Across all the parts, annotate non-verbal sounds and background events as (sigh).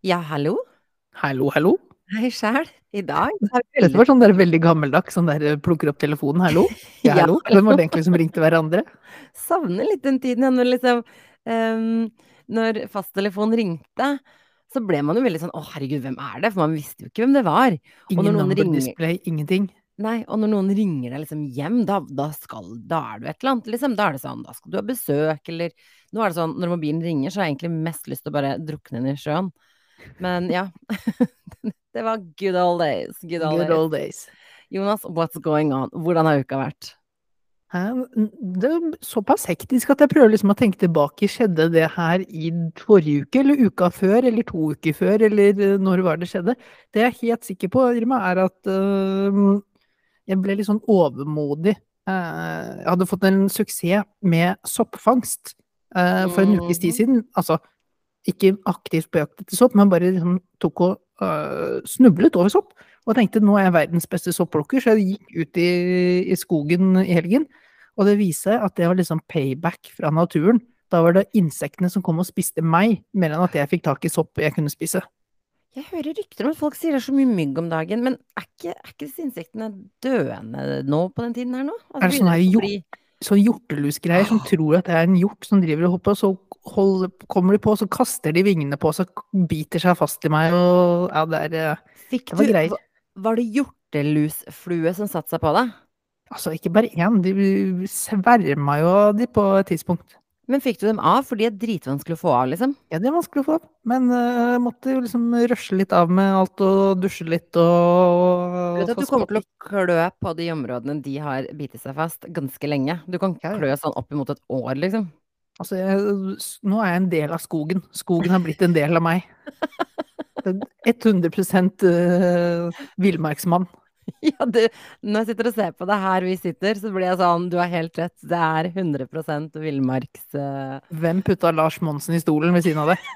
Ja, hallo? Hallo, hallo. Hei sjæl. I dag vi Dette var sånn der veldig gammeldags, sånn der plukker opp telefonen, hallo? (laughs) Ja, Ja. hallo? Hvem var det egentlig som ringte hverandre? (laughs) Savner litt den tiden ja, når liksom um, Når fasttelefonen ringte, så ble man jo veldig sånn å herregud, hvem er det? For man visste jo ikke hvem det var. Ingen number ringer display, ingenting. Nei, og når noen ringer deg liksom hjem, da, da skal Da er du et eller annet, liksom. Da er det sånn, da skal du ha besøk, eller Nå er det sånn, når mobilen ringer, så har jeg egentlig mest lyst til å bare drukne inn i sjøen. Men ja. (laughs) det var good old days. Good old Good days. old days. Jonas, what's going on? Hvordan har uka vært? Det er såpass hektisk at jeg prøver liksom å tenke tilbake. Skjedde det her i forrige uke, eller uka før, eller to uker før, eller eh, når var det skjedde? Det jeg er helt sikker på, Irma, er at uh, jeg ble litt sånn overmodig. Uh, jeg hadde fått en suksess med soppfangst uh, for en ukes tid Mhm. siden. Altså, ikke aktivt på jakt etter sopp, men bare liksom tok og uh, snublet over sopp. Og tenkte nå er jeg verdens beste sopplukker, så jeg gikk ut i, i skogen i helgen. Og det viste seg at det var liksom payback fra naturen. Da var det insektene som kom og spiste meg, mer enn at jeg fikk tak i sopp jeg kunne spise. Jeg hører rykter om at folk sier det er så mye mygg om dagen, men er ikke, er ikke disse insektene døende nå på den tiden her nå? Altså, Er det sånn her bli- Sånn hjortelusgreier som tror at det er en hjort som driver og hopper, og så holder, kommer de på, så kaster de vingene på, så biter seg fast i meg, og ja, det er eh, Fikk det var du greier. va- Var det hjortelusflue som satte seg på deg? Altså, ikke bare én, de sverma jo de på et tidspunkt. Men fikk du dem av? For de er dritvanskelig å få av, liksom. Ja, det er vanskelig å få av. men jeg jeg måtte jo liksom rushe litt av med alt og dusje litt og Du vet at du kommer til å klø på de områdene de har bitt seg fast, ganske lenge. Du kan klø sånn opp imot et år, liksom. Altså, jeg, nå er jeg en del av skogen. Skogen har blitt en del av meg. Det er 100 uh, villmarksmann. (laughs) Ja, du, når jeg sitter og ser på det her vi sitter, så blir jeg sånn, du har helt rett, det er 100 villmarks... Uh... Hvem putta Lars Monsen i stolen ved siden av deg? (laughs)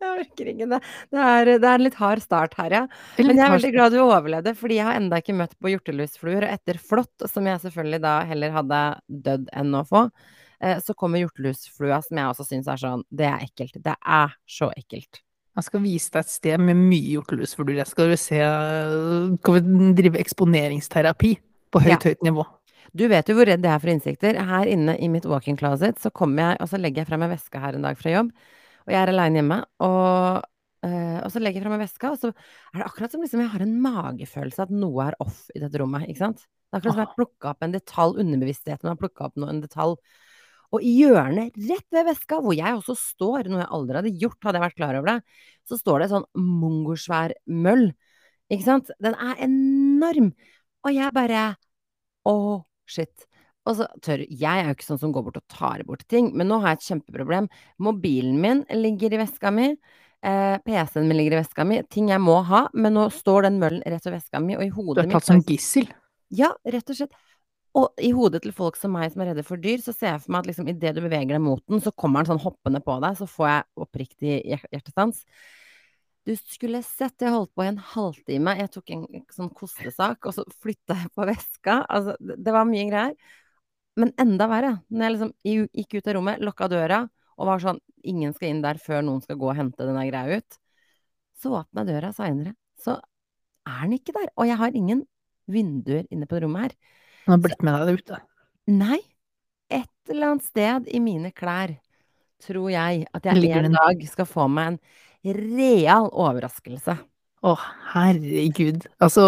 Jeg orker ikke det. Det er, det er en litt hard start her, ja. Men jeg er veldig glad du overlevde, fordi jeg har enda ikke møtt på hjortelusfluer. Og etter flått, som jeg selvfølgelig da heller hadde dødd enn å få, eh, så kommer hjortelusflua, som jeg også syns er sånn Det er ekkelt. Det er så ekkelt. Jeg skal vise deg et sted med mye hjortelusfluer. Jeg skal se Skal vi drive eksponeringsterapi på høyt, Ja. høyt nivå? Du vet jo hvor redd jeg er for insekter. Her inne i mitt walk-in closet så kommer jeg, og så legger jeg fra meg veska her en dag fra jobb, og jeg er aleine hjemme, og, øh, og så legger jeg fra meg veska, og så er det akkurat som liksom jeg har en magefølelse at noe er off i dette rommet, ikke sant? Det er akkurat som jeg har plukka opp en detalj, underbevisstheten har plukka opp en detalj. Og i hjørnet rett ved veska, hvor jeg også står, noe jeg aldri hadde gjort, hadde jeg vært klar over det, så står det sånn mongosvær møll. Ikke sant? Den er enorm. Og jeg bare Å, shit. Og så tør Jeg er jo ikke sånn som går bort og tar bort ting, men nå har jeg et kjempeproblem. Mobilen min ligger i veska mi. Eh, PC-en min ligger i veska mi. Ting jeg må ha, men nå står den møllen rett ved veska mi, og i Du hodet er mitt tatt som gissel. ja, rett og slett. Og i hodet til folk som meg som er redde for dyr, så ser jeg for meg at liksom idet du beveger deg mot den, så kommer den sånn hoppende på deg, så får jeg oppriktig hjer- hjertestans. Du skulle sett, jeg holdt på i en halvtime. Jeg tok en sånn kostesak, og så flytta jeg på veska. Altså, det, var mye greier. Men enda verre, når jeg liksom gikk ut av rommet, lukka døra, og var sånn Ingen skal inn der før noen skal gå og hente denne greia ut. Så åpna døra seinere, så er den ikke der. Og jeg har ingen vinduer inne på rommet her. Han har blitt med deg ute. Nei, et eller annet sted i mine klær tror jeg at jeg en dag skal få meg en real overraskelse. Å, herregud. Altså,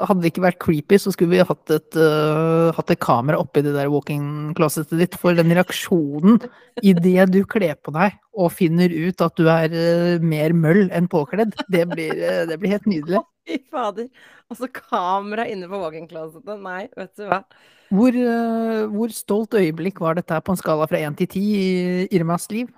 hadde det ikke vært creepy, så skulle vi hatt et, uh, hatt et kamera oppi det der walk-in closetet ditt. For den reaksjonen idet du kler på deg og finner ut at du er uh, mer møll enn påkledd, det blir, uh, det blir helt nydelig. Fy fader. Altså kamera inne på walk-in-closetet. Nei, vet du hva. Hvor, hvor stolt øyeblikk var dette på en skala fra én til ti i Irmas liv?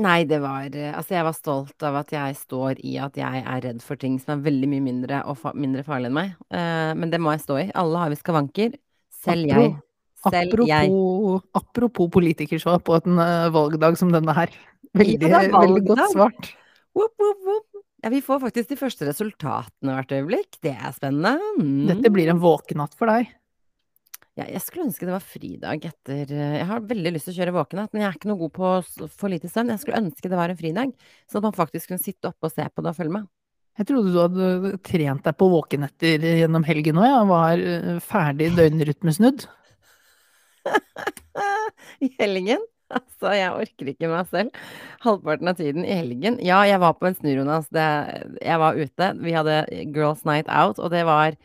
Nei, det var eh, Altså, jeg var stolt av at jeg står i at jeg er redd for ting som er veldig mye mindre og fa mindre farlig enn meg. Eh, men det må jeg stå i. Alle har vi skavanker. Selv jeg. Selv jeg. Apropos, apropos politikersvar på en uh, valgdag som denne her. Veldig, er veldig godt svart. Whoop, whoop, whoop. Ja, vi får faktisk de første resultatene hvert øyeblikk. Det er spennende. Mm. Dette blir en våkenatt for deg. Ja, jeg skulle ønske det var fridag etter eh, Jeg har veldig lyst til å kjøre våkenhet, men jeg er ikke noe god på for lite søvn. Jeg skulle ønske det var en fridag, sånn at man faktisk kunne sitte oppe og se på det og følge med. Jeg trodde du hadde trent deg på våkenetter gjennom helgen òg, ja. Var eh, ferdig døgnrytmesnudd. (laughs) I helgen? Altså, jeg orker ikke meg selv. Halvparten av tiden i helgen. Ja, jeg var på en snurr, Jonas. Jeg var ute. Vi hadde Girls Night Out, og det var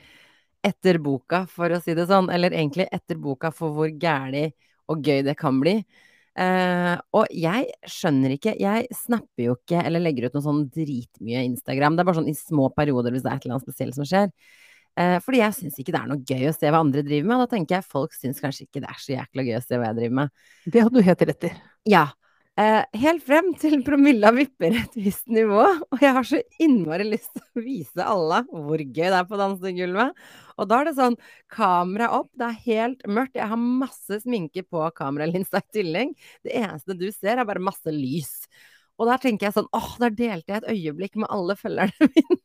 etter boka, for å si det sånn. Eller egentlig etter boka for hvor gæli og gøy det kan bli. Uh, og jeg skjønner ikke Jeg snapper jo ikke eller legger ut noe sånn dritmye Instagram. Det er bare sånn i små perioder hvis det er et eller annet spesielt som skjer. Uh, fordi jeg syns ikke det er noe gøy å se hva andre driver med. Og da tenker jeg folk syns kanskje ikke det er så jækla gøy å se hva jeg driver med. Det hadde du helt rett i. Ja. Uh, helt frem til promilla vipper et visst nivå. Og jeg har så innmari lyst til å vise alle hvor gøy det er på dansegulvet. Og da er det sånn kamera opp, det er helt mørkt. Jeg har masse sminke på kameralinsa i tillegg. Det eneste du ser, er bare masse lys. Og der tenker jeg sånn åh, der delte jeg et øyeblikk med alle følgerne (laughs) mine.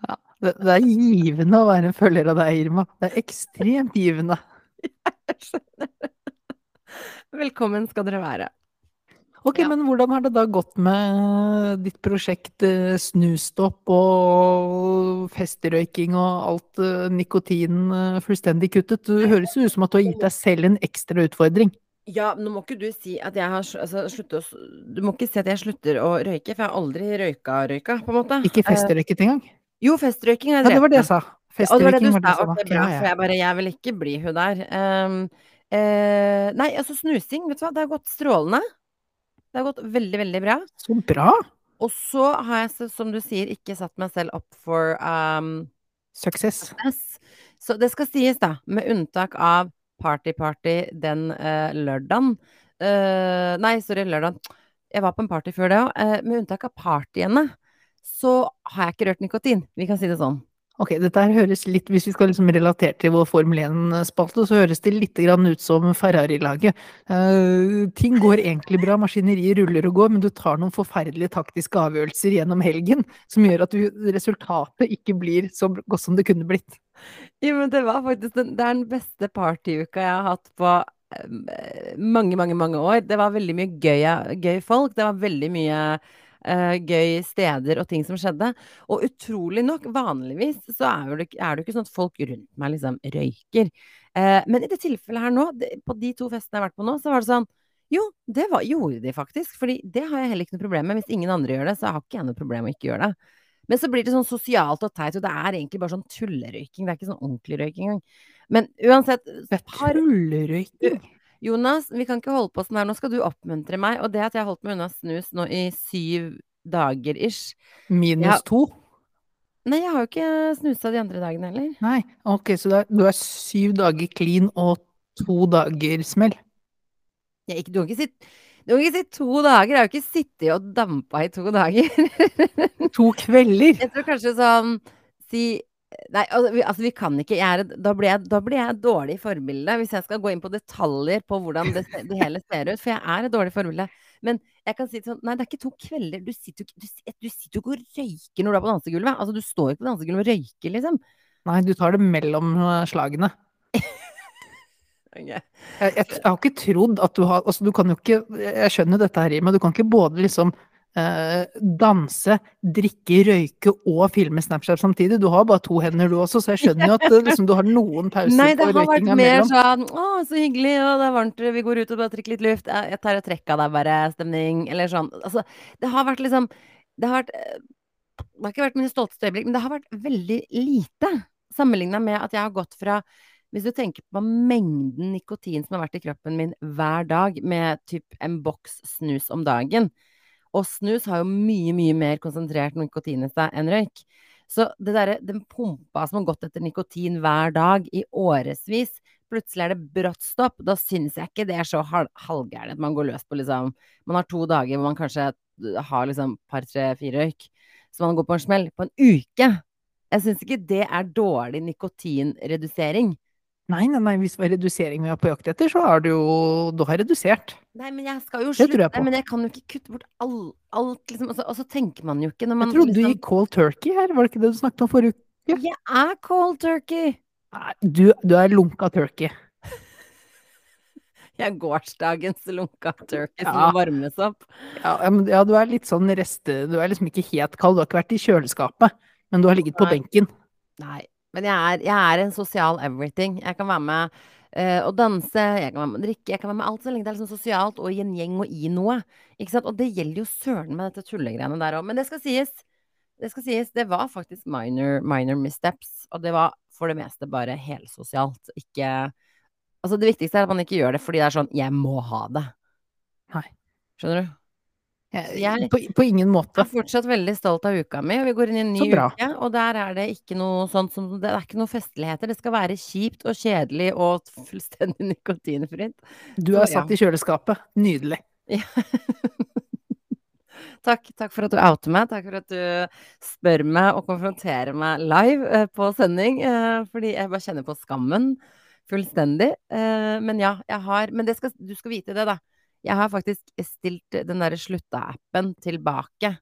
Ja, det, det er givende å være en følger av deg, Irma. Det er ekstremt givende. (laughs) Jeg skjønner. Velkommen skal dere være. Ok, ja. men hvordan har det da gått med ditt prosjekt eh, Snustopp og festrøyking og alt uh, nikotin uh, fullstendig kuttet? Du høres jo ut som at du har gitt deg selv en ekstra utfordring. Ja, nå må ikke du si at jeg har altså, sluttet å Du må ikke si at jeg slutter å røyke, for jeg har aldri røyka-røyka, på en måte. Ikke festrøyket engang? Jo, festrøyking har jeg drevet Ja, det var det jeg sa. Festrøyking var det du sa. Det er bra, for jeg bare Jeg vil ikke bli hun der. Um, uh, nei, altså snusing, vet du hva, det har gått strålende. Det har gått veldig, veldig bra. Så bra. Og så har jeg, som du sier, ikke satt meg selv opp for um, Success. Så det skal sies, da, med unntak av party-party den uh, lørdagen uh, Nei, sorry, lørdagen. Jeg var på en party før det òg. Uh, med unntak av partyene, så har jeg ikke rørt nikotin. Vi kan si det sånn. Ok, dette her høres litt, Hvis vi skal liksom relatere til vår Formel 1-spalte, så høres det litt ut som Ferrari-laget. Uh, ting går egentlig bra, maskineriet ruller og går, men du tar noen forferdelige taktiske avgjørelser gjennom helgen som gjør at du, resultatet ikke blir så godt som det kunne blitt. Jo, men det var faktisk den, det er den beste partyuka jeg har hatt på uh, mange, mange, mange år. Det var veldig mye gøy, gøy folk. Det var veldig mye uh, gøy steder og ting som skjedde. Og utrolig nok, vanligvis så er det, er det ikke sånn at folk rundt meg liksom røyker. Uh, men i det tilfellet her nå, det, på de to festene jeg har vært på nå, så var det sånn jo, det var, gjorde de faktisk. fordi det har jeg heller ikke noe problem med. Hvis ingen andre gjør det, så har ikke jeg noe problem med å ikke gjøre det. Men så blir det sånn sosialt og teit, og det er egentlig bare sånn tullerøyking. Det er ikke sånn ordentlig røyking engang. Men uansett Tullerøyking? Jonas, vi kan ikke holde på sånn her. Nå skal du oppmuntre meg. Og det at jeg har holdt meg unna snus nå i syv dager ish Minus jeg... to? Nei, jeg har jo ikke snusa de andre dagene heller. Nei, ok, så er, du er syv dager clean og to dager smell? Jeg, ikke, du, kan ikke si, du kan ikke si to dager. Jeg har jo ikke sittet og dampa i to dager. (laughs) to kvelder? Jeg tror kanskje sånn Si Nei, altså vi, altså vi kan ikke er, da, blir jeg, da, blir jeg, dårlig forbilde hvis jeg skal gå inn på detaljer på hvordan det, det hele ser ut. For jeg er et dårlig forbilde. Men jeg kan si sånn Nei, det er ikke to kvelder. Du sitter jo ikke og røyker når du er på dansegulvet. Altså, du står ikke på dansegulvet og røyker, liksom. Nei, du tar det mellom eh, slagene. (laughs) okay. jeg, jeg, jeg, har ikke trodd at du har Altså, du kan jo ikke Jeg skjønner dette her, men du kan ikke både liksom danse, drikke, røyke og filme Snapchat samtidig. Du har bare to hender du også, så jeg skjønner jo at eh, liksom, du har noen pauser Nei, på røykinga mellom. Nei, det har vært mer sånn å, så hyggelig, og det er varmt, vi går ut og bare drikker litt luft. Jeg tar et trekk av deg, bare, stemning, eller sånn. Altså, det har vært liksom Det har vært eh, Det har ikke vært mine stolteste øyeblikk, men det har vært veldig lite. Sammenligna med at jeg har gått fra hvis du tenker på mengden nikotin som har vært i kroppen min hver dag, med typ en boks snus om dagen, og snus har jo mye, mye mer konsentrert nikotin i seg enn røyk. Så det der, den pumpa som har gått etter nikotin hver dag i årevis, plutselig er det brått stopp. Da syns jeg ikke det er så halvgærent. Man går løs på liksom Man har to dager hvor man kanskje har liksom par, tre, fire røyk. Så man går på en smell. På en uke! Jeg syns ikke det er dårlig nikotinredusering. Nei, nei, nei, hvis det var redusering vi var på jakt etter, så har du jo Du har redusert. Nei, men jeg skal jo slutte. Jeg men jeg kan jo ikke kutte bort all, alt, liksom. Og så, og så, tenker man jo ikke når man Jeg trodde liksom... du gikk cold turkey her, var det ikke det du snakket om forrige uke? Jeg er cold turkey! Nei, du, du er lunka turkey. (laughs) Jeg er gårsdagens lunka turkey som Ja. varmes opp. Ja, ja, men, ja, du er litt sånn reste... Du er liksom ikke helt kald. Du har ikke vært i kjøleskapet, men du har ligget på Nei. benken. Nei. Men jeg er, jeg er en sosial everything. Jeg kan være med uh, å danse, jeg kan være med å drikke, jeg kan være med alt så lenge det er liksom sosialt og i en gjeng og i noe. Ikke sant? Og det gjelder jo søren med dette tullegreiene der òg. Men det skal sies. Det skal sies, det var faktisk minor, minor missteps. Og det var for det meste bare helsosialt. Ikke Altså, det viktigste er at man ikke gjør det fordi det er sånn 'jeg må ha det'. Nei. Skjønner du? Jeg, på, på ingen Jeg er fortsatt veldig stolt av uka mi, vi går inn i en ny uke. Og der er det ikke noe sånt som Det er ikke noe festligheter. Det skal være kjipt og kjedelig og (laughs) fullstendig nikotinfritt. Du Så, er satt i kjøleskapet. Nydelig. (laughs) Takk, takk for at du outer meg. Takk for at du spør meg og konfronterer meg live eh, på sending. Eh, fordi jeg bare kjenner på skammen fullstendig. Eh, men ja, jeg har Men det skal, du skal vite det, da. Jeg har faktisk stilt den derre slutta-appen tilbake.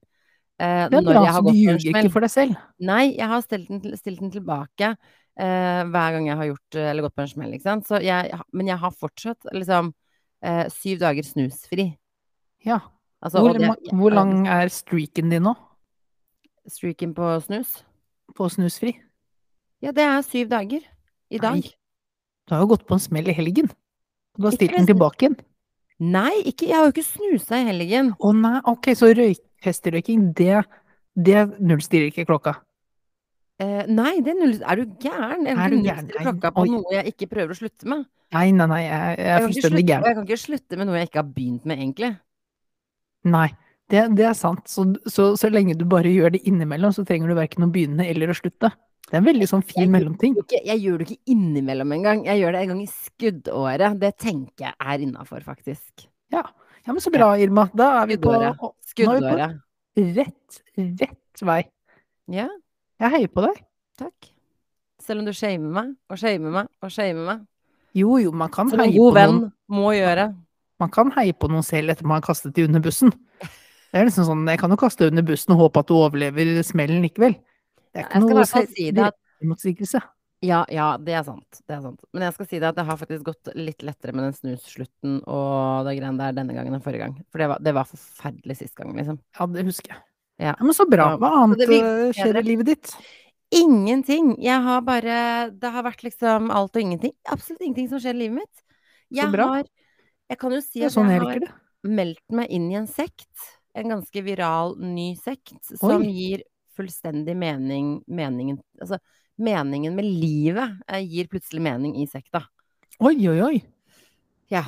eh, Det er bra, så du gått ljuger ikke for deg selv. Nei, jeg har stilt den, stilt den tilbake eh, hver gang jeg har gjort eh, eller gått på en smell, ikke sant. Jeg, men jeg har fortsatt liksom eh, syv dager snusfri. Ja. Altså, Hvor, det- jeg, hvor lang er streaken din nå? Streaken på snus? På snusfri? Ja, det er syv dager. I dag. Nei. Du har jo gått på en smell i helgen. Du har stilt den tilbake igjen. Nei, ikke, jeg har jo ikke snusa i helgen. Å nei, ok, så røykestrøyking, det, det nullstiller ikke klokka. Eh, nei, det null Er du gæren? Jeg kan ikke Nei, klokka på oi. noe jeg ikke prøver å slutte med. Nei, nei, nei, jeg, jeg er fullstendig gæren. jeg kan ikke slutte med noe jeg ikke har begynt med, egentlig. Nei, det, det er sant. Så, så, så lenge du bare gjør det innimellom, så trenger du verken å begynne eller å slutte. Det er en veldig sånn fin Jeg- mellomting. Ikke- Jeg gjør det ikke innimellom engang. Jeg gjør det en gang i skuddåret. Det tenker jeg er innafor, faktisk. Ja. ja, men så bra, Irma. Da er vi på Skuddåret. nå er vi på rett, rett vei. Ja, Jeg heier på deg. takk. Selv om du shamer meg og shamer meg og shamer meg. Jo, jo, man kan Som en heie god på venn noen. må gjøre. Man kan heie på noen selv etter man har kastet de under bussen. Det er liksom sånn, jeg kan jo kaste deg under bussen og håpe at du overlever smellen likevel. Det er ikke noe si direktemotsigelse. Ja, ja, det er sant. Det er sant. Men jeg skal si det at det har faktisk gått litt lettere med den snusslutten og det greiene der denne gangen enn forrige gang. For det var, det var forferdelig sist gang, liksom. Ja, det husker jeg. Ja. men så bra. Hva annet eh, skjer i livet ditt? Ingenting! Jeg har bare Det har vært liksom alt og ingenting. Absolutt ingenting som skjer i livet mitt. Jeg bra. har Jeg kan jo si at sånn jeg har meldt meg inn i en sekt. En ganske viral ny sekt som Oi. gir fullstendig mening Meningen Altså, meningen med livet eh, gir plutselig mening i sekta. Oi, oi, oi. Ja.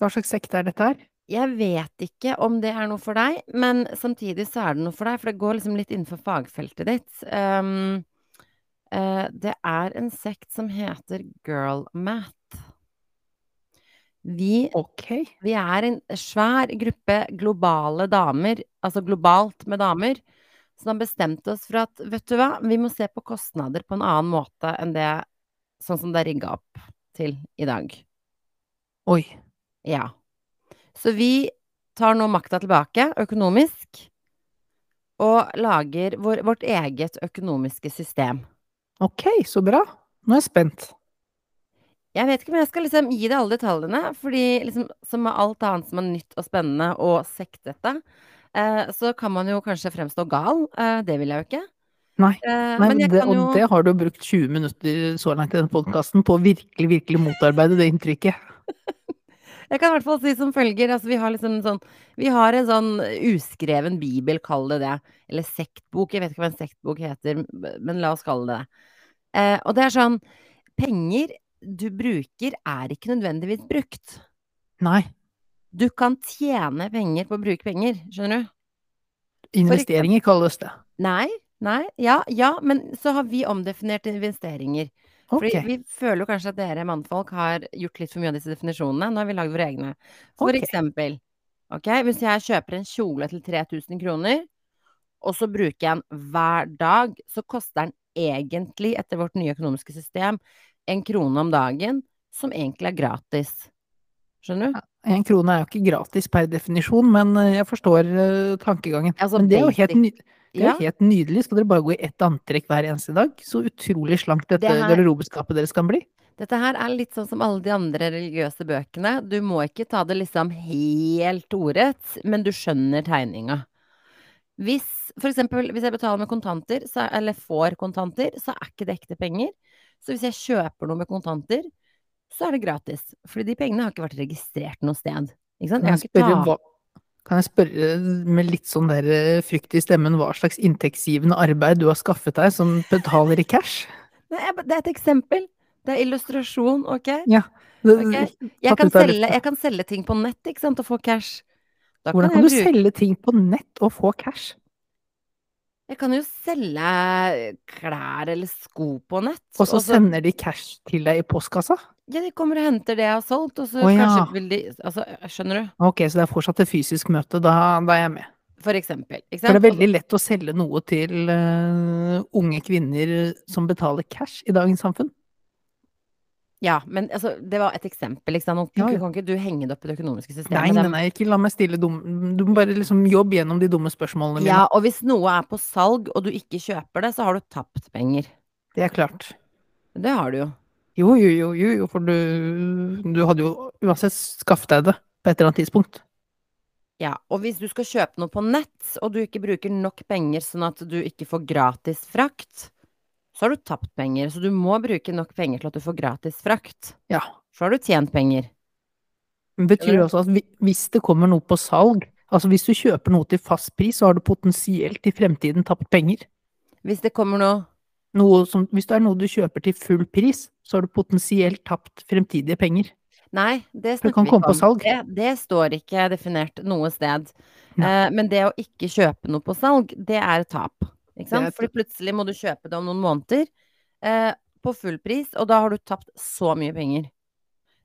Hva slags sekt er dette her? Jeg vet ikke om det er noe for deg, men samtidig så er det noe for deg, for det går liksom litt innenfor fagfeltet ditt. Um, uh, det er en sekt som heter Girl Math. Vi, okay. vi er en svær gruppe globale damer, altså globalt med damer, som har bestemt oss for at, vet du hva, vi må se på kostnader på en annen måte enn det sånn som det er rigga opp til i dag. Oi. Ja. Så vi tar nå makta tilbake økonomisk, og lager vår, vårt eget økonomiske system. Ok, så bra. Nå er jeg spent. Jeg vet ikke om jeg skal liksom gi deg alle detaljene, fordi liksom, som med alt annet som er nytt og spennende og sektete, så kan man jo kanskje fremstå gal. Eh, det vil jeg jo ikke. Nei. Eh, Nei, men det, jo Og det har du brukt 20 minutter så langt i denne podkasten på å virkelig, virkelig motarbeide det inntrykket. (laughs) Jeg kan i hvert fall si som følger, altså vi har liksom en sånn Vi har en sånn uskreven bibel, kall det det. Eller sektbok, jeg vet ikke hva en sektbok heter, men la oss kalle det det. Eh, og det er sånn Penger du bruker, er ikke nødvendigvis brukt. Nei. Du kan tjene penger på å bruke penger, skjønner du? Investeringer kalles det. Nei, nei, ja, ja, men så har vi omdefinert investeringer. Fordi vi føler jo kanskje at dere mannfolk har gjort litt for mye av disse definisjonene. Nå har vi lagd våre egne. For okay. eksempel, okay, hvis jeg kjøper en kjole til 3000 kroner, og så bruker jeg den hver dag, så koster den egentlig, etter vårt nye økonomiske system, en krone om dagen, som egentlig er gratis. Skjønner du? En krone er jo ikke gratis per definisjon, men eh, jeg forstår eh, tankegangen. Altså men det er jo helt ny Det er Ja, helt nydelig. Skal dere bare gå i ett antrekk hver eneste dag? Så utrolig slankt dette Det garderobeskapet deres kan bli. dette her er litt sånn som alle de andre religiøse bøkene. Du må ikke ta det liksom helt ordrett, men du skjønner tegninga. Hvis for eksempel hvis jeg betaler med kontanter, så, eller får kontanter, så er ikke det ekte penger. Så hvis jeg kjøper noe med kontanter, så er det gratis. Fordi de pengene har ikke vært registrert noe sted. Kan Jeg spørre, hva, kan jeg spørre med litt sånn der eh, frykt i stemmen hva slags inntektsgivende arbeid du har skaffet deg som betaler i cash? Det er et eksempel. Det er illustrasjon, ok? Ja. Okay. Jeg kan, selge, jeg kan selge ting på nett, ikke sant, og få cash. Da Hvordan kan jeg du bruke- selge ting på nett og få cash? Jeg kan jo selge klær eller sko på nett. Og så sender de cash til deg i postkassa? Ja, de kommer og henter det jeg har solgt, og så oh, ja. kanskje vil de Altså, skjønner du? Ok, så det er fortsatt et fysisk møte, da, da er jeg med. For eksempel. Ikke For det er veldig lett å selge noe til uh, unge kvinner som betaler cash i dagens samfunn. Ja, men altså, det var et eksempel, ikke sant. Ja. kan ikke du henge det opp i det økonomiske systemet. Nei, nei, nei, ikke la meg stille dumme Du må bare liksom jobbe gjennom de dumme spørsmålene mine. Ja, og hvis noe er på salg, og du ikke kjøper det, så har du tapt penger. Det er klart. Det har du jo. Jo, jo, jo, jo, jo, for du, du hadde jo uansett skaffet deg det på et eller annet tidspunkt. Ja, og hvis du skal kjøpe noe på nett, og du ikke bruker nok penger sånn at du ikke får gratis frakt, så har du tapt penger. Så du må bruke nok penger til at du får gratis frakt. Ja. Så har du tjent penger. Men betyr det også at hvis det kommer noe på salg, altså hvis du kjøper noe til fast pris, så har du potensielt i fremtiden tapt penger. Hvis det kommer noe som, hvis det er noe du kjøper til full pris, så har du potensielt tapt fremtidige penger. Nei, det snakker vi ikke om. Det, det står ikke definert noe sted. Eh, men det å ikke kjøpe noe på salg, det er tap. Ikke sant? Fordi plutselig må du kjøpe det om noen måneder eh, på full pris, og da har du tapt så mye penger.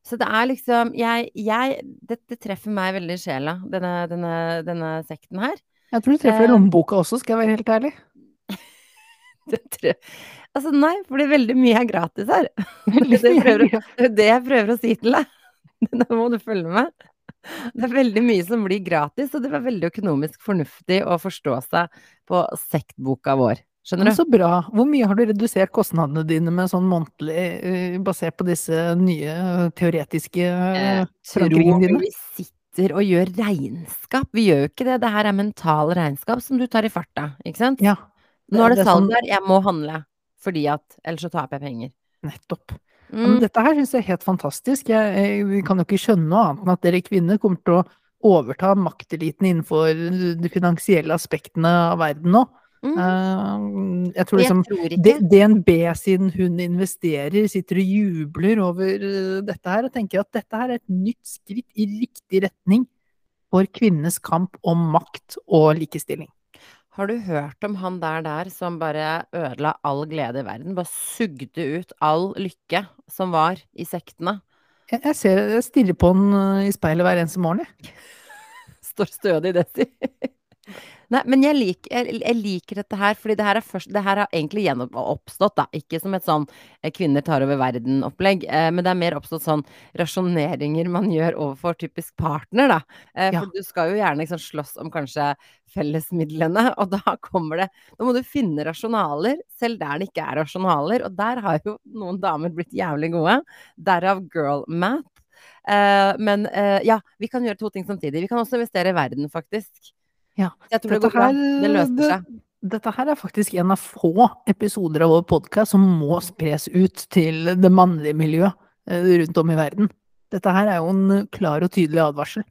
Så det er liksom jeg, jeg, Dette treffer meg veldig i sjela, denne, denne, denne sekten her. Jeg tror det treffer Eh. lommeboka også, skal jeg være helt ærlig. (laughs) Det nei, altså nei, fordi veldig mye er gratis her. (laughs) Det, prøver, det er det jeg prøver å si til deg. (laughs) Nå må du følge med. Det er veldig mye som blir gratis, og det var veldig økonomisk fornuftig å forstå seg på sektboka vår. Skjønner Men du? så bra. Hvor mye har du redusert kostnadene dine med sånn månedlig, eh, basert på disse nye teoretiske eh, forankringene dine? vi sitter og gjør regnskap? Vi gjør jo ikke det. Det her er mental regnskap som du tar i farta, ikke sant? Ja, Nå er det, det salg der, jeg må handle. Fordi at ellers så taper jeg penger. nettopp. Mm. dette her syns jeg er helt fantastisk. Jeg, jeg, vi kan jo ikke skjønne noe annet enn at dere kvinner kommer til å overta makteliten innenfor de finansielle aspektene av verden nå. Mm. Eh, jeg tror Jeg liksom tror ikke D- DNB siden hun investerer, sitter og jubler over eh, dette her, og tenker at dette her er et nytt skritt i riktig retning for kvinnenes kamp om makt og likestilling. Har du hørt om han der der som bare ødela all glede i verden? Bare sugde ut all lykke som var i sektene? Jeg, jeg ser, jeg stirrer på han eh, i speilet hver eneste morgen, jeg. (laughs) Står stødig i det, si. Nei, men jeg, liker, jeg, jeg liker dette her, fordi det her, er først, det her har egentlig gjenoppstått, da. Ikke som et sånn eh, kvinner tar over verden-opplegg, eh, men det er mer oppstått sånn rasjoneringer man gjør overfor typisk partner, da. Eh, Ja. For du skal jo gjerne liksom slåss om kanskje fellesmidlene, (laughs) og da kommer det Da må du finne rasjonaler, selv der det ikke er rasjonaler, og der har jo noen damer blitt jævlig gode. Derav girl math. Uh, men uh, ja, vi kan gjøre to ting samtidig. Vi kan også investere i verden, faktisk. Ja, Dette, Dette her, Det det-. Dette her er faktisk en av få episoder av vår podkast som må spres ut til det mannlige miljøet eh, rundt om i verden. Dette her er jo en klar og tydelig advarsel.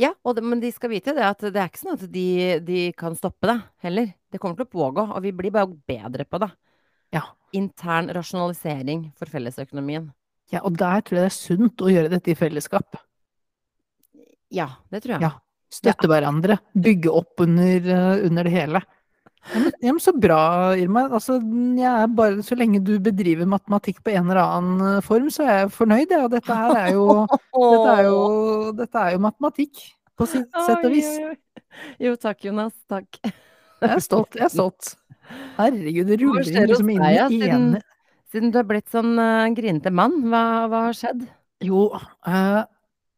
Ja, og det, men de skal vite det at det er ikke sånn at de, de kan stoppe det heller. Det kommer til å pågå, og vi blir bare bedre på det. Ja. Intern rasjonalisering for fellesøkonomien. Ja, og der tror jeg det er sunt å gjøre dette i fellesskap. Ja, det tror jeg. Ja. Støtte hverandre. Bygge opp under, eh, under det hele. Ja men, ja, men så bra, Irma. Altså, bare, så lenge du bedriver matematikk på en eller annen eh, form, så er jeg fornøyd. Ja. Dette her er jo, (laughs) dette er jo, dette er jo matematikk, på sitt sett og vis. Oi, oi, oi. Jo, takk, Jonas. Takk. Jeg er stolt. Jeg er (laughs) stolt. Herregud, det ruller inn liksom inn ja, i siden- ene Siden du er blitt sånn uh, grinete mann, hva, hva har skjedd? Jo, eh,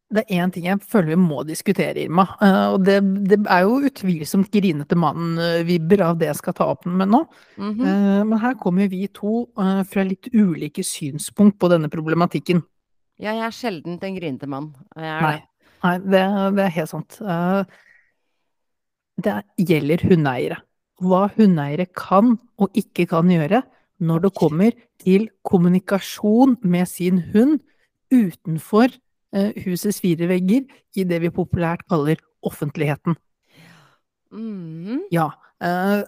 det er én ting jeg føler vi må diskutere, Irma. eh, og det, det er jo utvilsomt grinete mannen-vibber av det jeg skal ta opp med nå. Mm -hmm. men her kommer vi to eh, fra litt ulike synspunkt på denne problematikken. Ja, jeg er sjelden en grinete mann. Nei. det. Nei, det, det er helt sant. Eh, det gjelder hundeeiere. Hva hundeeiere kan og ikke kan gjøre når det kommer til kommunikasjon med sin hund utenfor eh, husets fire vegger i det vi populært kaller offentligheten. Mm. Ja. eh,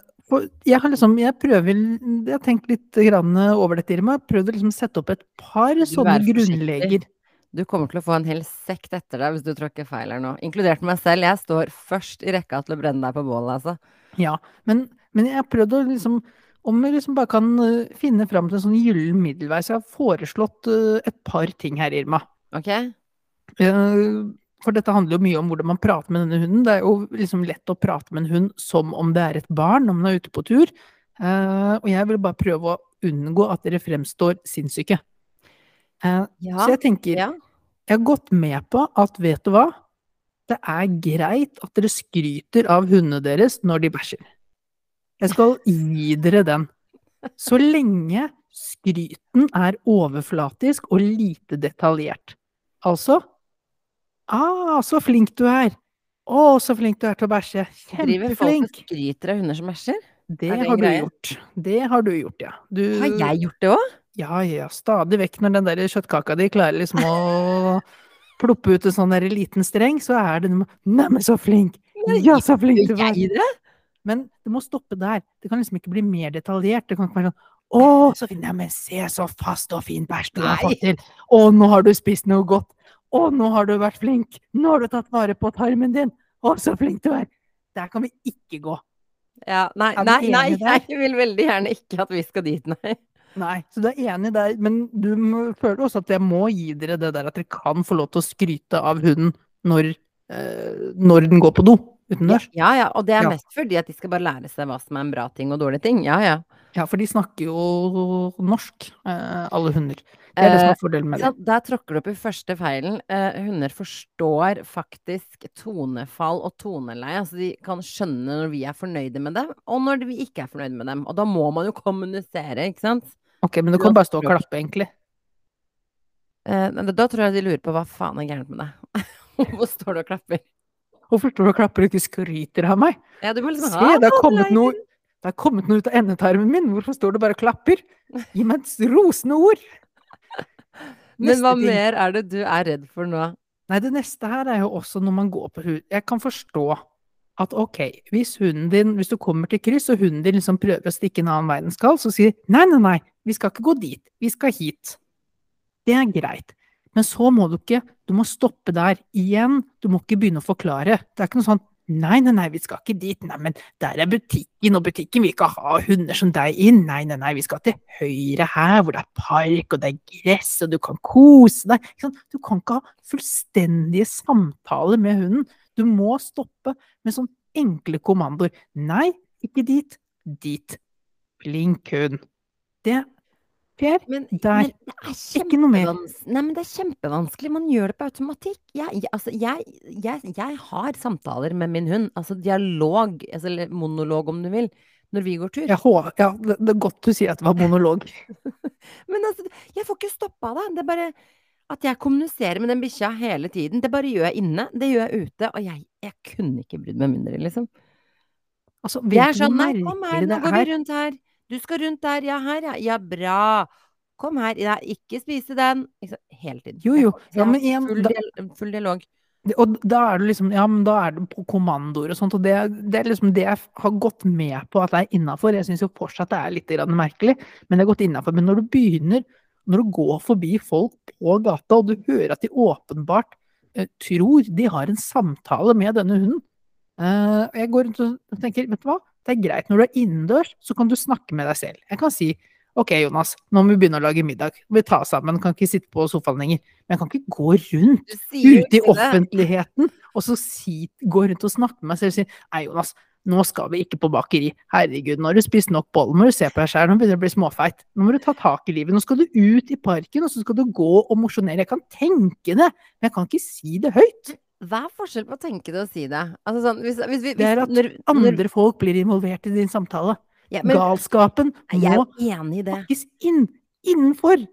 jeg har liksom, jeg prøver, jeg har tenkt litt grann over dette, Irma. Prøvd å liksom sette opp et par sånne grunnleger. Du kommer til å få en hel sekt etter deg hvis du tråkker feil her nå. Inkludert meg selv. Jeg står først i rekka til å brenne deg på bålet, altså. Ja, men, men jeg har prøvd å liksom Om vi liksom bare kan eh, finne fram til en sånn gyllen middelvei, så jeg har foreslått eh, et par ting her, Irma. Ok? For dette handler jo mye om hvordan man prater med denne hunden. Det er jo liksom lett å prate med en hund som om det er et barn når man er ute på tur. Eh, Og jeg vil bare prøve å unngå at dere fremstår sinnssyke. Eh, Ja. Så jeg tenker ja. Jeg har gått med på at, vet du hva, det er greit at dere skryter av hundene deres når de bæsjer. Jeg skal gi dere den. Så lenge skryten er overflatisk og lite detaljert. Altså Ah, så flink du er! Å, så flink du er til å bæsje! Driver folk og skryter av hunder som bæsjer? Det Er det har du greie? gjort. Det har du gjort, ja. Du, Har jeg gjort det òg? Ja, ja, stadig vekk når den der kjøttkaka di klarer liksom å ploppe ut en sånn der liten streng, så er det Neimen, så flink! Ja, så flink du var! Men det må stoppe der. Det kan liksom ikke bli mer detaljert. Det kan ikke være sånn Å, så fin! Neimen, se så fast og fin bæsj du har fått til! Å, nå har du spist noe godt! Å, nå har du vært flink! Nå har du tatt vare på tarmen din! Å, så flink du er! Der kan vi ikke gå. Ja, nei, nei, nei, jeg vil veldig gjerne ikke at vi skal dit, nei. Nei, så du er enig der, men du føler også at jeg må gi dere det der at dere kan få lov til å skryte av hunden når, eh, når den går på do utendørs. Ja ja, og det er Ja. mest fordi at de skal bare lære seg hva som er en bra ting og dårlige ting. Ja ja. Ja, for de snakker jo norsk, eh, alle hunder. Det er det som Eh, er fordelen med det. Sant? Der tråkker du opp i første feilen. Eh, hunder forstår faktisk tonefall og toneleie. Altså de kan skjønne når vi er fornøyde med dem, og når vi ikke er fornøyde med dem. Og da må man jo kommunisere, ikke sant? Ok, men du kan bare stå og klappe, egentlig. Eh, da tror jeg de lurer på hva faen er gærent med deg. (laughs) Hvorfor står du og klapper? Hvorfor står du og klapper og ikke skryter av meg? Ja, liksom Se, det har kommet noe, det har kommet noe ut av endetarmen min! Hvorfor står du bare og klapper? Gi meg et rosende ord! Men hva ting. mer er det du er redd for nå? Nei, det neste her er jo også når man går på hud. Jeg kan forstå at ok, hvis hunden din, hvis du kommer til kryss, og hunden din liksom prøver å stikke en annen vei den skal, så sier de nei, nei, nei, vi skal ikke gå dit, vi skal hit. Det er greit. Men så må du ikke, du må stoppe der igjen, du må ikke begynne å forklare. Det er ikke noe sånn nei, nei, nei, vi skal ikke dit, nei, men der er butikken, og butikken vil ikke ha hunder som deg inn, nei, nei, nei, vi skal til høyre her, hvor det er park, og det er gress, og du kan kose deg. Du kan ikke ha fullstendige samtaler med hunden. Du må stoppe med sånn enkle kommandoer. Nei, ikke dit, dit. Blink, hund. Det, Per, Men, Der. men det er ikke noe mer. Nei, men det er kjempevanskelig. Man gjør det på automatikk. Jeg, altså, jeg, jeg, jeg har samtaler med min hund. Altså dialog, altså, eller monolog om du vil, når vi går tur. Jeg hå- ja, det, det er godt du sier at det var monolog. (laughs) Men altså, jeg får ikke stoppa det. Det er bare at jeg kommuniserer med den bikkja hele tiden. Det bare gjør jeg inne, det gjør jeg ute. Og jeg, jeg kunne ikke brydd meg mindre, liksom. Altså, vet er sånn Nei, kom her, nå går vi rundt her. Du skal rundt der. Ja, her, ja. Ja, bra. Kom her. Ja, ikke spise den. Hele tiden. Jo, jo. Ja, men igjen, full, da- full dialog. Og da er du liksom, ja, men da er du på kommandoer og sånt, og det, det er liksom det jeg har gått med på at det er innafor. Jeg syns jo fortsatt det er litt merkelig, men det er gått innafor. Men når du begynner, når du går forbi folk på gata, og du hører at de åpenbart eh, tror de har en samtale med denne hunden eh, Jeg går rundt og tenker, vet du hva, det er greit når du er innendørs, så kan du snakke med deg selv. Jeg kan si Ok, Jonas, nå må vi begynne å lage middag. Vi tar sammen, kan ikke sitte på sofaen lenger. Men jeg kan ikke gå rundt ute i offentligheten, og så si, gå rundt og snakke med meg selv og si Nei, Jonas, nå skal vi ikke på bakeri. Herregud, nå har du spist nok boller, må du se på deg sjæl, nå begynner du å bli småfeit. Nå må du ta tak i livet, nå skal du ut i parken, og så skal du gå og mosjonere. Jeg kan tenke det, men jeg kan ikke si det høyt. Hva er forskjell på å tenke det og si det? Altså sånn, hvis, hvis, hvis, Det er at når- når- Andre folk blir involvert i din samtale. ja, men, Galskapen Jeg må jo enig i det. pakkes inn, innenfor.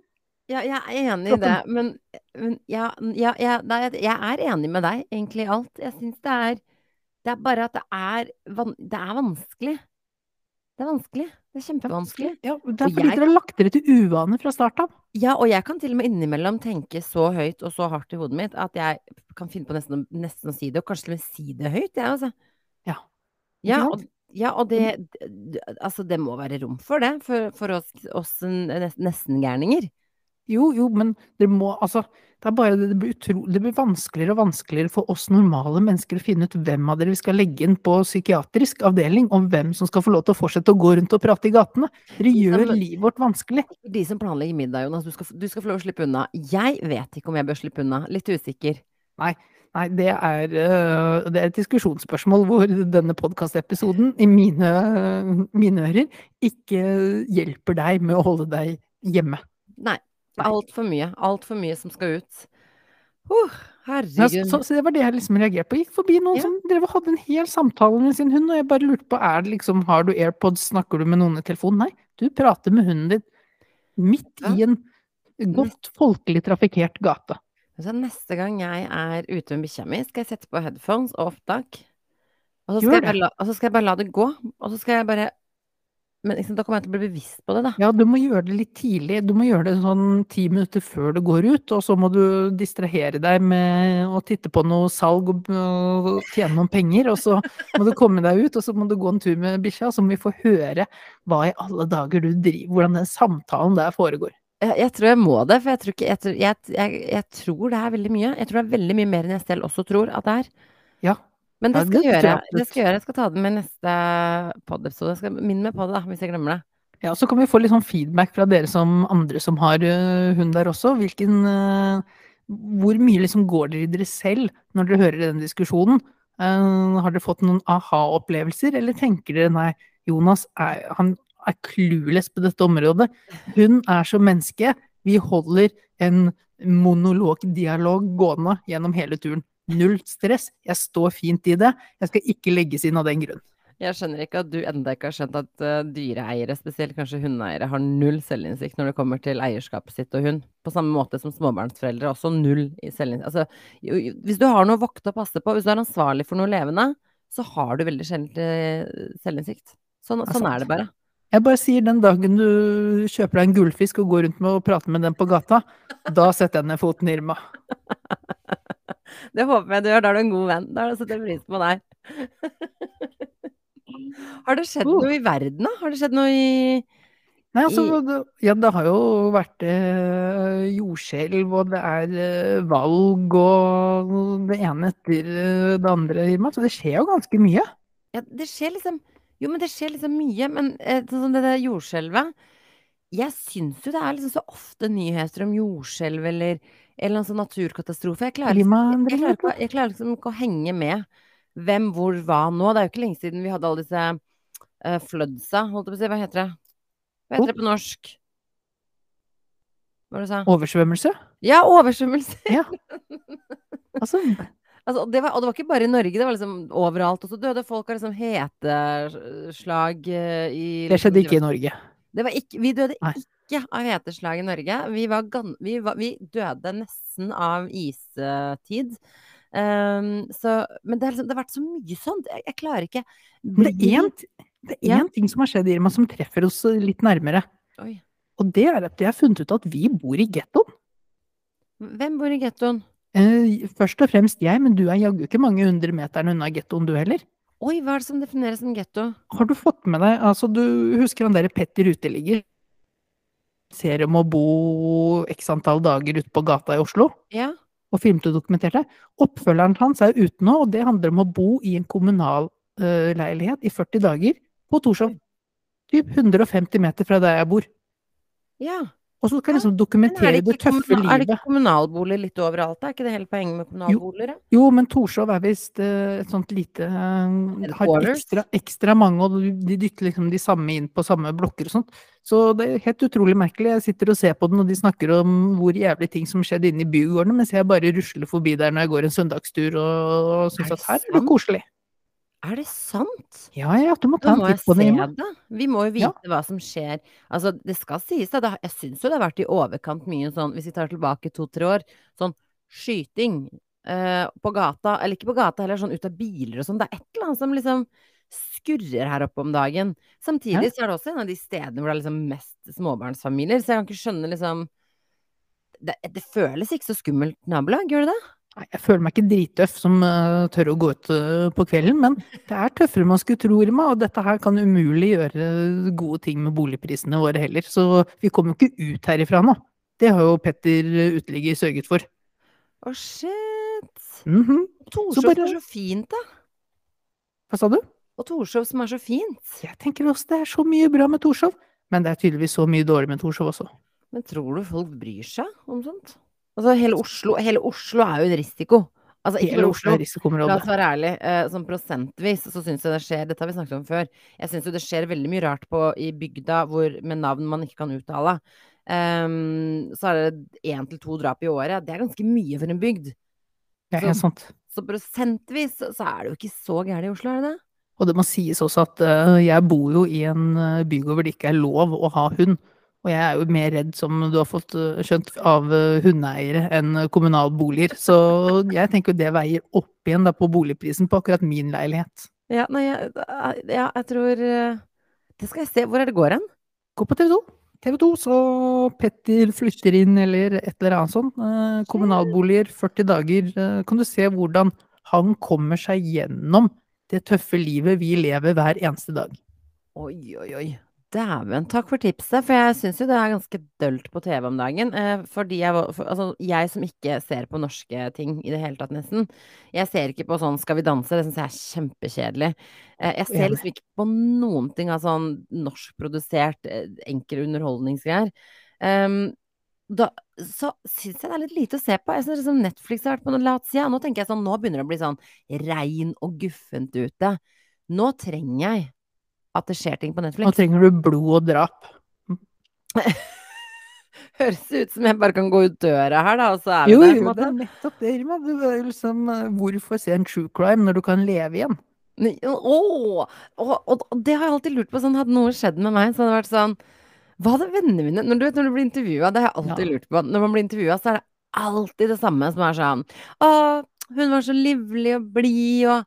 Ja, jeg er enig i det, men, men ja, ja, ja, nei, jeg er enig med deg egentlig i alt. Jeg syns det er Det er bare at det er, det er vanskelig. Det er vanskelig. Det er kjempevanskelig. Ja, det er fordi jeg- dere har lagt dere til uvane fra start av. Ja, og jeg kan til og med innimellom tenke så høyt og så hardt i hodet mitt at jeg kan finne på nesten, nesten å si det, og kanskje til og med si det høyt, jeg, altså. Ja. Ja, og, ja, og det, Altså, det må være rom for det, for, for oss, oss nes- nesten-gærninger. Jo, jo, men det må altså Det bare det, blir utro, det blir vanskeligere og vanskeligere for oss normale mennesker å finne ut hvem av dere vi skal legge inn på psykiatrisk avdeling, og hvem som skal få lov til å fortsette å gå rundt og prate i gatene. Dere gjør som, livet vårt vanskelig. De som planlegger middag, Jonas, du skal, du skal få lov å slippe unna. Jeg vet ikke om jeg bør slippe unna. Litt usikker. Nei, det er, øh, det er et diskusjonsspørsmål hvor denne podkastepisoden, i mine, mine ører, ikke hjelper deg med å holde deg hjemme. Nei. Altfor mye. Altfor mye som skal ut. Ja, herregud. så, så det var det jeg liksom reagerte på. Jeg Gikk forbi noen Ja. som drev og hadde en hel samtale med sin hund, og jeg bare lurte på er det liksom, har du AirPods, snakker du med noen i telefonen? Nei, du prater med hunden din midt i en godt folkelig trafikkert gate. Så neste gang jeg er ute med bikkja mi, skal jeg sette på headphones og opptak. Og så skal, jeg bare la, og så skal jeg bare la det gå. Og så skal jeg bare Men liksom, da kommer jeg til å bli bevisst på det, da. Ja, du må gjøre det litt tidlig. Du må gjøre det sånn ti minutter før du går ut, og så må du distrahere deg med å titte på noe salg og, og tjene noen penger, og så må du komme deg ut, og så må du gå en tur med bikkja, og så må vi få høre hva i alle dager du driver, hvordan den samtalen der foregår. Jeg, jeg tror jeg må det, for jeg tror, ikke, jeg, tror, jeg tror det er veldig mye. Jeg tror det er veldig mye mer enn jeg selv også tror at det er. Ja. Men det Ja, skal, det gjøre. det skal jeg gjøre. Jeg skal ta det med neste pod-episode. Minn meg på det, da, hvis jeg glemmer det. Ja, så kan vi få litt sånn feedback fra dere som andre som har øh, hund der også. Hvilken øh, Hvor mye liksom går dere i dere selv når dere hører den diskusjonen? Eh, har dere fått noen aha-opplevelser, eller tenker dere nei, Jonas er, han er clueless på dette området. Hun er som menneske. Vi holder en monologdialog gående gjennom hele turen. Null stress. Jeg står fint i det. Jeg skal ikke legges inn av den grunn. Jeg skjønner ikke at du enda ikke har skjønt at eh, dyreeiere, spesielt kanskje hundeeiere, har null selvinnsikt når det kommer til eierskapet sitt og hund. På samme måte som småbarnsforeldre, også null i selvinnsikt. Altså, hvis du har noe å vokte og passe på, hvis du er ansvarlig for noe levende, så har du veldig sjelden eh, selvinnsikt. Sånn, sånn er det bare. Jeg bare sier den dagen du kjøper deg en gullfisk og går rundt med og prater med den på gata, da setter jeg ned foten, Irma. (laughs) Det håper jeg du gjør, da er du en god venn. Da setter jeg pris på deg. (laughs) Har det skjedd Oh. noe i verden, da? Har det skjedd noe i Nei, altså, ja, det har jo vært eh, jordskjelv, og det er eh, valg, og det ene etter eh, det andre. Så det skjer jo ganske mye. Ja, det skjer liksom Jo, men det skjer liksom mye. Men eh, sånn som det der jordskjelvet Jeg syns jo det er liksom så ofte nyheter om jordskjelv eller eller annen sånn naturkatastrofe. Jeg klarer, liksom, jeg, jeg, klarer ikke, jeg klarer liksom ikke å henge med hvem, hvor, hva nå. Det er jo ikke lenge siden vi hadde alle disse uh, floodsa, holdt jeg på å si. Hva heter det? Hva heter det på norsk? Hva var det du sa? Oversvømmelse. Ja, oversvømmelse! Ja. (laughs) Altså, Altså, det var, og det var ikke bare i Norge, det var liksom overalt. Og så døde folk av liksom heteslag eh, i det skjedde ikke i Norge. Det var ikke, vi døde Nei. Ikke av heteslag i Norge. Vi, vi, var, vi døde nesten av istid. Um, så, men det, liksom, det har vært så mye sånt. Jeg, jeg klarer ikke Men det er én ting som har skjedd, Irma, som treffer oss litt nærmere. Oi. Og det er at jeg har funnet ut at vi bor i gettoen. Hvem bor i gettoen? Uh, først og fremst jeg, men du er jaggu ikke mange hundre meterne unna gettoen du heller. Oi, hva er det som defineres som getto? Har du fått med deg altså Du husker han derre Petter uteligger? Ser om å bo x antall dager ute på gata i Oslo, Ja. og filmet og dokumenterte. Oppfølgeren hans er ute nå, og det handler om å bo i en kommunal uh, leilighet i 40 dager på Torshov. Typ 150 meter fra der jeg bor. ja. Og så kan Ja, liksom er dokumentere det, det tøffe kommunal, er det ikke kommunalboliger litt overalt. Er ikke det hele poenget med kommunalboliger? Jo, Jo, men Torshov er visst eh, et sånt lite eh, Har ekstra, ekstra mange, og de dytter liksom de samme inn på samme blokker og sånt. Så det er helt utrolig merkelig. Jeg sitter og ser på den, og de snakker om hvor jævlig ting som skjedde inne i bygårdene, mens jeg bare rusler forbi der når jeg går en søndagstur og, og syns at her er det koselig. Er det sant? Ja ja, du må ta en må titt på det, se det. Vi må jo Ja. vite hva som skjer. Altså, det skal sies, da. Jeg syns jo det har vært i overkant mye sånn, hvis vi tar tilbake to-tre år, sånn skyting eh, på gata. Eller ikke på gata heller, sånn ut av biler og sånn. Det er et eller annet som liksom skurrer her oppe om dagen. Samtidig Ja. så er det også en av de stedene hvor det er liksom mest småbarnsfamilier, så jeg kan ikke skjønne liksom det, det føles ikke så skummelt nabolag, gjør det det? Nei, Jeg føler meg ikke drittøff som uh, tør å gå ut uh, på kvelden, men det er tøffere enn man skulle tro, Irma, og dette her kan umulig gjøre gode ting med boligprisene våre heller. Så vi kommer jo ikke ut herifra nå. Det har jo Petter eh, uteligger sørget for. Å, shit. Mhm. Torshov bare- er så fint, da. Hva sa du? Og Torshov som er så fint. Jeg tenker også det er så mye bra med Torshov, men det er tydeligvis så mye dårlig med Torshov også. Men tror du folk bryr seg om sånt? Altså, hele Oslo, hele Oslo er jo en risiko. Altså, ikke Hele Oslo er La risikoområde. oss være ærlig. Eh, sånn prosentvis så syns jeg det skjer Dette har vi snakket om før. Jeg syns jo det skjer veldig mye rart på, i bygda hvor, med navn man ikke kan uttale. Um, så er det én til to drap i året. Det er ganske mye for en bygd. Det er helt sant. Så prosentvis så så er det jo ikke så gærent i Oslo, er det det? Og det må sies også at uh, jeg bor jo i en eh, bygård hvor det ikke er lov å ha hund. Og jeg er jo mer redd, som du har fått eh, skjønt, av eh, hundeeiere enn eh, kommunalboliger. Så jeg tenker jo det veier opp igjen da på boligprisen på akkurat min leilighet. Ja, nei, jeg, ja, jeg tror eh, Det skal jeg se. Hvor er det går hen? Gå på TV 2. TV 2, så Petter flytter inn eller et eller annet sånt. Eh, kommunalboliger, 40 dager. Eh, kan du se hvordan han kommer seg gjennom det tøffe livet vi lever hver eneste dag. Oi, oi, oi. Dæven, takk for tipset. For jeg syns jo det er ganske dølt på TV om dagen. Eh, fordi jeg, for, altså, jeg som ikke ser på norske ting i det hele tatt, nesten. Jeg ser ikke på sånn Skal vi danse, det syns jeg er kjempekjedelig. Eh, jeg ser liksom ikke på noen ting av sånn norskprodusert, eh, enkel underholdningsgreier. Um, da, så syns jeg det er litt lite å se på. Jeg synes liksom Netflix har vært på noen latsida. Ja. Nå tenker jeg sånn, nå begynner det å bli sånn rein og guffent ute. Nå trenger jeg at det skjer ting på Nå Netflix. trenger du blod og drap. (laughs) Høres ut som jeg bare kan gå ut døra her, da, og så er vi Jo, der. jo, det er nettopp det, Irma. Du liksom, eh, hvorfor se en true crime når du kan leve igjen? Å, Åh, og, og, og det har jeg alltid lurt på. Sånn, hadde noe skjedd med meg, så hadde det vært sånn Hva hadde vennene mine Når du vet når du blir intervjua, det har jeg alltid Ja. lurt på. Når man blir intervjua, så er det alltid det samme som er sånn Å, hun var så livlig og blid og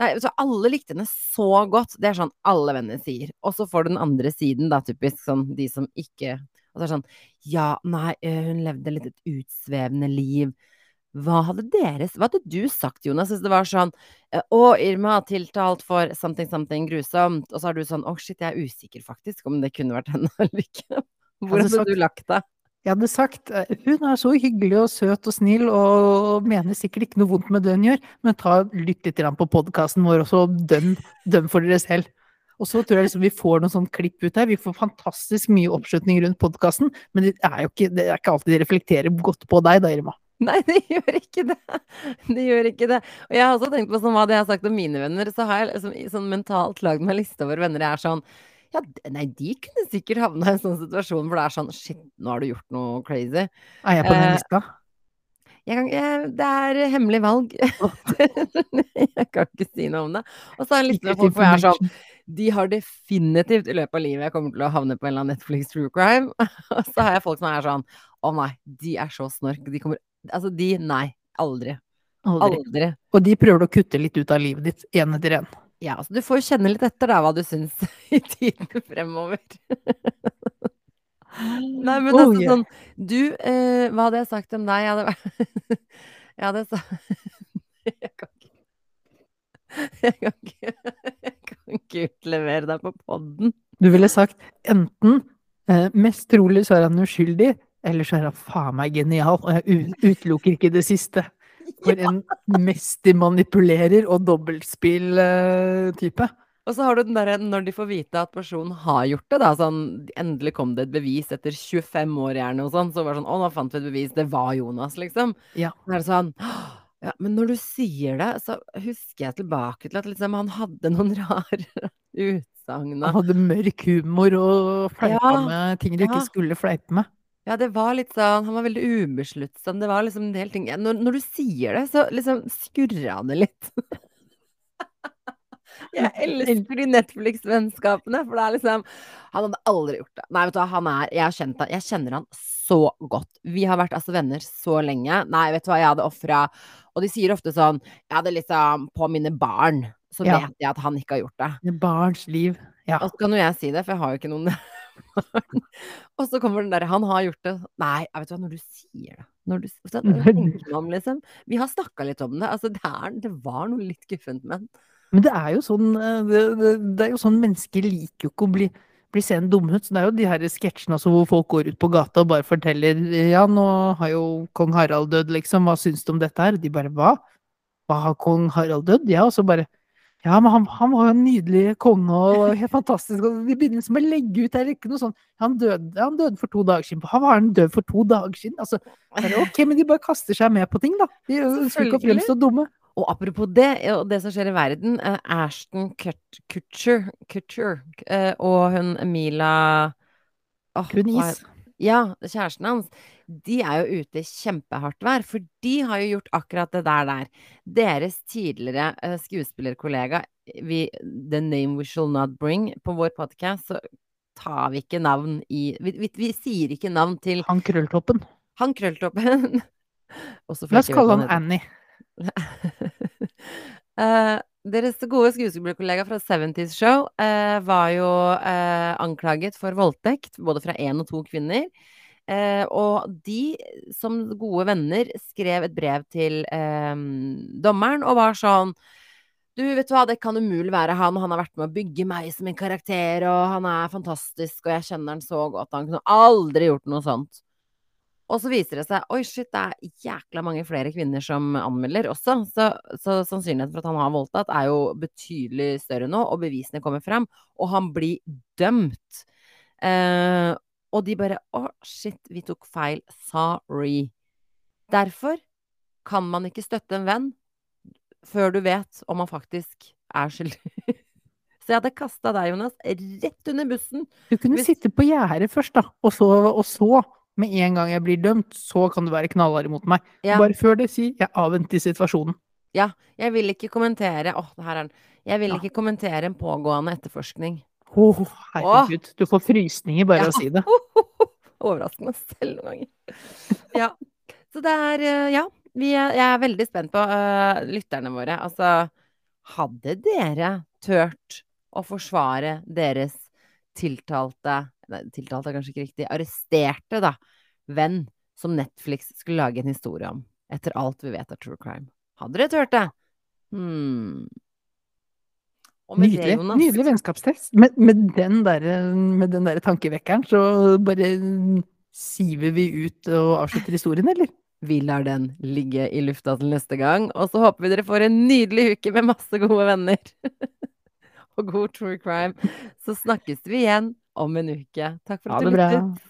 Nei, så alle likte henne så godt. Det er sånn alle venner sier. Og så får du den andre siden, da, typisk sånn de som ikke Og så er det sånn Ja, nei, hun levde litt et utsvevende liv. Hva hadde deres Hva hadde du sagt, Jonas, hvis det var sånn Å, Irma, tiltalt for something, something grusomt. Og så er du sånn Å, shit, jeg er usikker faktisk om det kunne vært henne (laughs) eller ikke. Hvor hadde hadde sagt- du lagt deg? Jeg hadde sagt eh, hun er så hyggelig og søt og snill og mener sikkert ikke noe vondt med det hun gjør, men ta lytt litt på podkasten vår også, og døm, døm for dere selv. Og så tror jeg liksom vi får noen sånn klipp ut her. Vi får fantastisk mye oppslutning rundt podkasten, men det er jo ikke, det er ikke alltid de reflekterer godt på deg da, Irma. Nei, det gjør ikke det. Det gjør ikke det. Og jeg har også tenkt på sånn hva det jeg har sagt om mine venner, så har jeg liksom sånn mentalt lagd meg liste over venner jeg er sånn ja, nei, de kunne sikkert havna i en sånn situasjon hvor det er sånn Shit, nå har du gjort noe crazy. Er jeg på den Eh, lista? Jeg kan, jeg, det er hemmelig valg. (laughs) jeg kan ikke si noe om det. Og så er det litt med folk hvor jeg er sånn. De har definitivt i løpet av livet jeg kommer til å havne på en eller annen Netflix true crime. (laughs) Og så har jeg folk som er sånn Å nei, de er så snork. De kommer Altså, de Nei. Aldri. Aldri. Aldri. Og de prøver å kutte litt ut av livet ditt, én etter én. Ja, altså du får jo kjenne litt etter da hva du syns (laughs) i tiden fremover. Nei, men Oh, altså yeah. sånn Du, eh, hva hadde jeg sagt om deg? Jeg hadde (laughs) Jeg hadde sagt (laughs) Jeg kan ikke Jeg kan ikke Jeg kan ikke utlevere deg på podden. Du ville sagt enten eh, mest trolig så er han uskyldig, eller så er han faen meg genial, og jeg utelukker ikke det siste. For en mestermanipulerer og dobbeltspill-type. Og så har du den derre når de får vite at personen har gjort det, da. Sånn endelig kom det et bevis etter 25 år gjerne og sånn. Så var det sånn Å, nå fant vi et bevis. Det var Jonas, liksom. Ja. Så er det sånn ja, men når du sier det, så husker jeg tilbake til at liksom han hadde noen (laughs) rare utsagn. Han hadde mørk humor og fleipa Ja, med ting du ja. ikke skulle fleipe med. Ja, det var litt sånn Han var veldig ubesluttsom. Det var liksom en del ting når, når du sier det, så liksom skurrer han det litt. (laughs) Jeg elsker de Netflix-vennskapene, for det er liksom Han hadde aldri gjort det. Nei, vet du hva, han er Jeg har kjent han Jeg kjenner han så godt. Vi har vært altså venner så lenge. Nei, vet du hva, jeg hadde ofra Og de sier ofte sånn Jeg hadde liksom På mine barn så Ja. vet jeg at han ikke har gjort det. Barns liv. Ja. Og så kan jo jeg si det, for jeg har jo ikke noen. (laughs) (laughs) Og så kommer den derre Han har gjort det. Nei, jeg vet hva, når du sier det når du, man om, liksom. Vi har snakka litt om det. Altså, det, er, det var noe litt guffent, men Men det er jo sånn eh, det, det, det er jo sånn mennesker liker jo ikke å bli, blir sett dumhet. Så det er jo de her sketsjene altså, hvor folk går ut på gata og bare forteller Ja, nå har jo kong Harald dødd, liksom. Hva syns du om dette her? De bare Hva? Hva har kong Harald dødd? Ja, og så bare Ja, men han, han var jo en nydelig konge og helt fantastisk. Og de begynner liksom å legge ut det er ikke noe sånn Han døde, han døde for to dager siden. Han var død for to dager siden? Altså, det, ok, men de bare kaster seg med på ting, da. De ønsker ikke å fremstå dumme. Og apropos det, og det som skjer i verden, eh, Ashton Kutcher, Kutcher eh, og hun Mila åh, Kunis. hva-. Ja, kjæresten hans. De er jo ute i kjempehardt vær, for de har jo gjort akkurat det der der. Deres tidligere eh, skuespillerkollega, vi, The Name We Shall Not Bring, på vår podcast, så tar vi ikke navn i Vi, vi, vi sier ikke navn til Han krølltoppen. han krølltoppen. (laughs) La oss kalle han Annie. (laughs) Eh, deres gode skuespillerkollega fra 70's Show eh, var jo eh, anklaget for voldtekt, både fra én og to kvinner. Eh, og de, som gode venner, skrev et brev til eh, dommeren og var sånn Du, vet du hva, det kan umulig være han. Han har vært med å bygge meg som en karakter, og han er fantastisk, og jeg kjenner han så godt. Han kunne aldri gjort noe sånt. Og så viser det seg Oi, shit, det er jækla mange flere kvinner som anmelder også. Så, så sannsynligheten for at han har voldtatt, er jo betydelig større nå, og bevisene kommer frem. Og han blir dømt. Eh, og de bare Å, shit, vi tok feil. Sorry. Derfor kan man ikke støtte en venn før du vet om han faktisk er skyldig. (laughs) Så jeg hadde kasta deg, Jonas, rett under bussen. Du kunne Hvis- sitte på gjerdet først, da, og så, og så, med en gang jeg blir dømt, så kan du være knallhard imot meg. Ja. Bare før det, si 'jeg avventer situasjonen'. Ja, jeg vil ikke kommentere Åh, her er den. Jeg vil Ja. ikke kommentere en pågående etterforskning. Å, herregud, du får frysninger bare Ja. å si det. (laughs) Overrasker meg selv noen ganger. (laughs) Ja. Så det er eh, Ja. Vi er, jeg er veldig spent på uh, lytterne våre. Altså, hadde dere tørt å forsvare deres tiltalte Nei, tiltalte er kanskje ikke riktig. Arresterte, da. Venn som Netflix skulle lage en historie om. Etter alt vi vet av true crime. Hadde dere tørt det? Hmm. Nydelig, det, Nydelig, vennskapstest. Med, med den derre der tankevekkeren, så bare siver vi ut og avslutter historien, eller? Vi lar den ligge i lufta til neste gang, og så håper vi dere får en nydelig uke med masse gode venner. (laughs) og god true crime. Så snakkes vi igjen om en uke. Takk for at du lyttet.